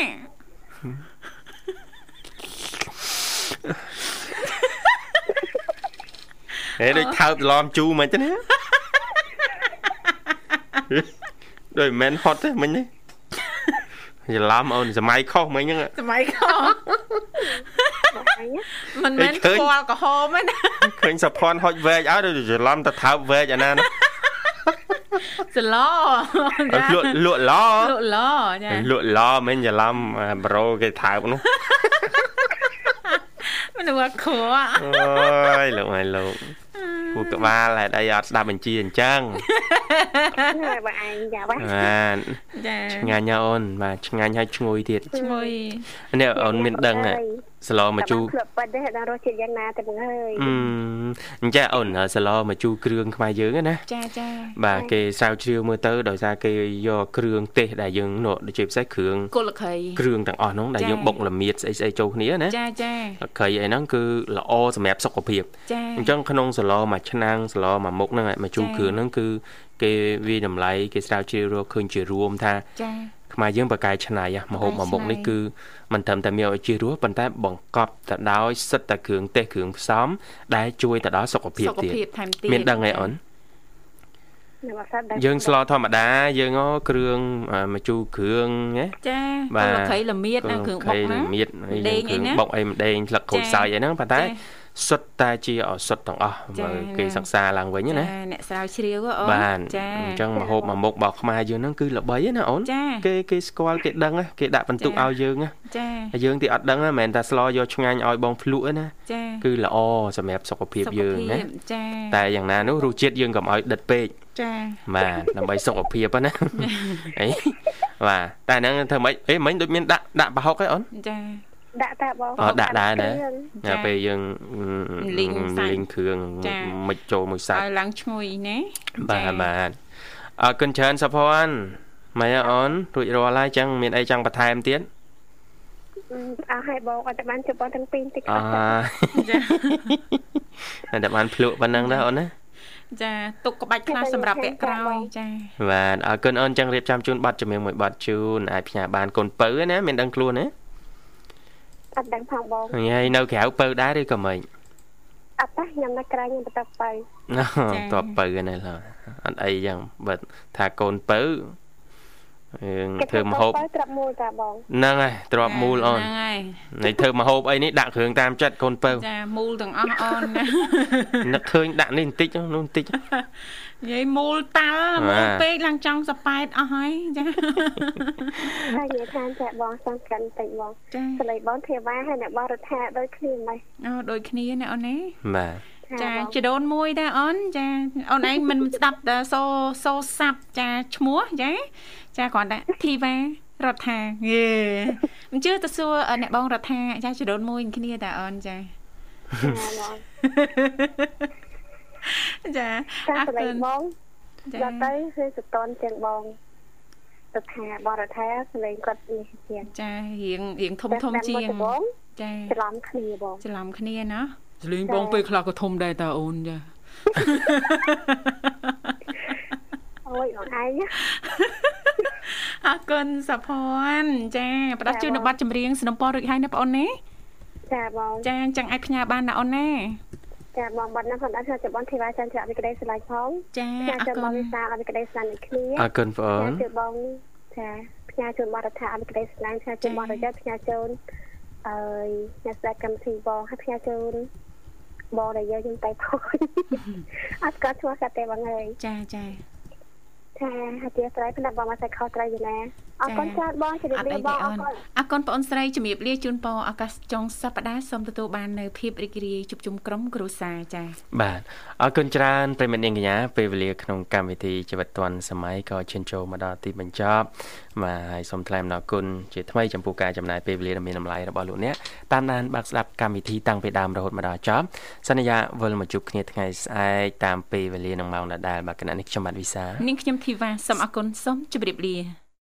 ហេដូចថើបច្រឡំជូរមិនទេណាដូចមិនមែនហត់ទេមិញនេះច្រឡំអូនសម័យខុសមិញហ្នឹងសម័យខុសបងឯង មិនមែនឃើញស្គាល់ក្រហមទេណាឃើញសភ័នហុចវែកអើដូចច្រឡំទៅថើបវែកអាណាណាសឡលក់លក់ឡលក់ឡចាលក់ឡមិនច្រឡំអាប្រូគេថើបនោះមនុស្សខួអូយលោកហើយលោកគូក្បាលហេតុអីអត់ស្ដាប់បញ្ជាអញ្ចឹងណាបងឯងយ៉ាបាបាទចាឆ្ងាញ់ណាស់អូនបាទឆ្ងាញ់ហើយឈ្ងុយទៀតឈ្ងុយនេះអូនមានដឹងហ៎ ស្លោមកជូរភ្លក់ប៉ិតទេដល់រសជាតិយ៉ាងណាទៅបងអើយអឺអញ្ចឹងអូនស្លោមកជូរគ្រឿងខ្មែរយើងណាចាចាបាទគេស្រាវជ្រាវមើលទៅដោយសារគេយកគ្រឿងទេសដែលយើងនោះដូចជាពិសេសគ្រឿងគល់ខៃគ្រឿងទាំងអស់នោះដែលចា៎យើងបុកល្មៀតស្អីស្អីចូលគ្នាណាចាចាក្រៃអីហ្នឹងគឺល្អសម្រាប់សុខភាពចាអញ្ចឹងក្នុងសឡមួយឆ្នាំងសឡមួយមុខហ្នឹងមកជូរចា៎គ្រឿងហ្នឹងគឺគេវាតម្លៃគេស្រាវជ្រាវរកឃើញជារួមថាចា ខ្មែរយើងបកកែច្នៃហ៎មហូបមួយមុខនេះគឺមិនត្រឹមតែមានឲ្យជារសប៉ុន្តែបង្កប់ទៅដោយសិតតែគ្រឿងទេសគ្រឿងផ្សំដែលជួយទៅដល់សុខភាពសុខទៀតភាពថែមទៀតមានដឹងអីអូននៅបាសាប់យើងស្លធម្មតាយើងអូគ្រឿងអាមកជូរគ្រឿងណាចាបាទគល់ខៃល្មៀតណាគ្រឿងបុកណាមៀតអីម្ដេងអីគ្រឿងណាបុកអីម្ដេងស្លឹកក្រូចចា៎សើចអីហ្នឹងប៉ុន្តែចា៎ សុទ្ធតែជាឱសថទាំងអស់ចា៎បើគេណាសិក្សាឡើងវិញណាចាអ្នកស្រាវជ្រាវហ៎អូនបាទចាអញ្ចឹងមហូបមួយមុខរបស់ខ្មែរយើងហ្នឹងគឺល្បីណាអូនចាគេគេស្គាល់គេដឹងណាគេដាក់បន្ទុកចា៎ឲ្យយើងណាចាហើយយើងទីអត់ដឹងណាមិនមែនតែស្លយកឆ្ងាញ់ឲ្យបងភ្លក់ទេណាចាគឺល្អសម្រាប់សុខភាពយើងណាចាតែយ៉ាងណានោះរសជាតិយើងកុំឲ្យដិតពេកចាបាទដើម្បីសុខភាពហ្នឹងណាអីបាទតែហ្នឹងធ្វើម៉េចអេមិញដូចមានដាក់ដាក់ប្រហុកឯអូនចា ដាក់តាបងអត់ដាក់ដែរណាគ្រឿងចា៎តែពេលយើងលីងសាច់លីងគ្រឿងចា៎មិនចូលមួយសាច់ឲ្យឡើងឈ្ងុយណាបាទបាទអរគុណច្រើនសុភ័ណ្ឌម៉េចអូនរួចរាល់ហើយចឹងមានអីចង់បន្ថែមទៀតអឺអស់ឲ្យបងអត់តែបានជួបបងទាំងពីរតិចអអត់ទេចាតែបានភ្លក់ប៉ុណ្ណឹងដែរអូនណាចាទុកក្បាច់ខ្លះសម្រាប់ពាក់ក្រោយចាបាទអរគុណអូនចឹងរៀបចំជូនប័ណ្ណជំនឿមួយប័ណ្ណជូនអាចផ្ញើបានកូនពៅណាមានដឹងខ្លួនណា អត់ដឹងផងបងហើយនៅក្រៅពៅដែរឬក៏មិនអត់ទេខ្ញុំនៅក្រៅខ្ញុំបន្តទៅណ៎តបពៅហ្នឹងឡើយអត់អីចឹងបើថាកូនពៅយើងធ្វើមហូបទៅត្រាប់មួយតាបងហ្នឹងហើយទ្របមូលអូនហ្នឹងហើយនៃធ្វើមហូបអីនេះដាក់គ្រឿងតាមចិត្តកូនពៅចាមូលទាំងអស់អូនណានឹកឃើញដាក់នេះបន្តិចនោះបន្តិច និយាយមូលតាល់មូលបាទពេកឡើងចង់សប៉ែតអស់ហើយចាហើយនិយាយថាចាបងសង្កាន់តិចបងចាសលេងបងធាវ៉ាហើយអ្នកបងរដ្ឋាដូចគ្នាម៉េចអូដូចគ្នាណាអូនណាបាទចាចដូនមួយដែរអូនចាអូនឯងមិនស្ដាប់តែសូសូសាប់ចាឈ្មោះចាចាគ្រាន់តែធីវ៉ារដ្ឋាយេមិនជឿទៅសួរអ្នកបងរដ្ឋាចាចដូនមួយគ្នាតែអូនចាចាបង ចាចាអរសលេគុងណបងចាដល់ទៅគឺសតនជាងបងរដ្ឋាបងរដ្ឋាសលេងគាត់នេះជាងចារៀងរៀងធំធំជាងបងចាច្រឡំគ្នាបងច្រឡំគ្នាណាចលេងបងពេលខ្លះក៏ធំដែរតាអូនចាអូយបងឯងអរគុណសុភ័ណ្ឌចាផ្ដាស់ជូននៅប័ណ្ណចម្រៀងสนំពររួចហើយណាបងអូនណាចាបងចាអញ្ចឹងអាចផ្ញើបានណាអូនណា ចាបងបាត់ណាស់ផងអត់ថាចាំបងធីវ៉ាចាន់ច្រាក់វិក្តីស្រឡាញ់ផងចាផ្ញើអរជូនគុបងណវិសាអត់វិក្តីស្រឡាញ់ដូចគ្នាអរគុណបងអូផ្ញើនជូនបងចាផ្ញើជូនបរិថាអត់វិក្តីស្រឡាញ់ផ្ញើជូនបងរយៈផ្ញើជូនអើយអ្នកស្ដាប់កម្មវិធីបងហើយផ្ញើជូនបងរយៈខ្ញុំតែផងអត់ក៏ឈ្មោះកាត់ទេបងអើយចាចា ចាហើយជាស្រ័យផ្នែកបងមកសាច់ខុសត្រូវយូណាអរគុណច្រើនបងជម្រាអបត់លាអីបទេងអអូរនគុណអរគុណបងអូនស្រីជំរាបលាជូនពរឱកាសចុងសប្តាហ៍សូមទទួលបាននៅភាពរីករាយជួបជុំក្រុមគ្រួសារចាបាទអរគុណច្រើនប្រិយមិត្តនាងកញ្ញាពេលវេលាក្នុងកម្មវិធីជីវិតឌွန်សម័យក៏ឈានចូលមកដល់ទីបញ្ចប់បាទហើយសូមថ្លែងអំណរគុណជាថ្មីចំពោះការចំណាយពេលវេលាដ៏មានតម្លៃរបស់លោកអ្នកតាមដានបាក់ស្ដាប់កម្មវិធីតាំងពីដើមរហូតមកដល់ចប់សន្យាវិលមកជួបគ្នាថ្ងៃស្អែកតាមពេលវេលានឹងម៉ោងដដែលបាទគណៈនេះខ្ញុំបាទវិសានាងខ្ញុំធីវ៉ាសូមអរគុណសូមជម្រាបលា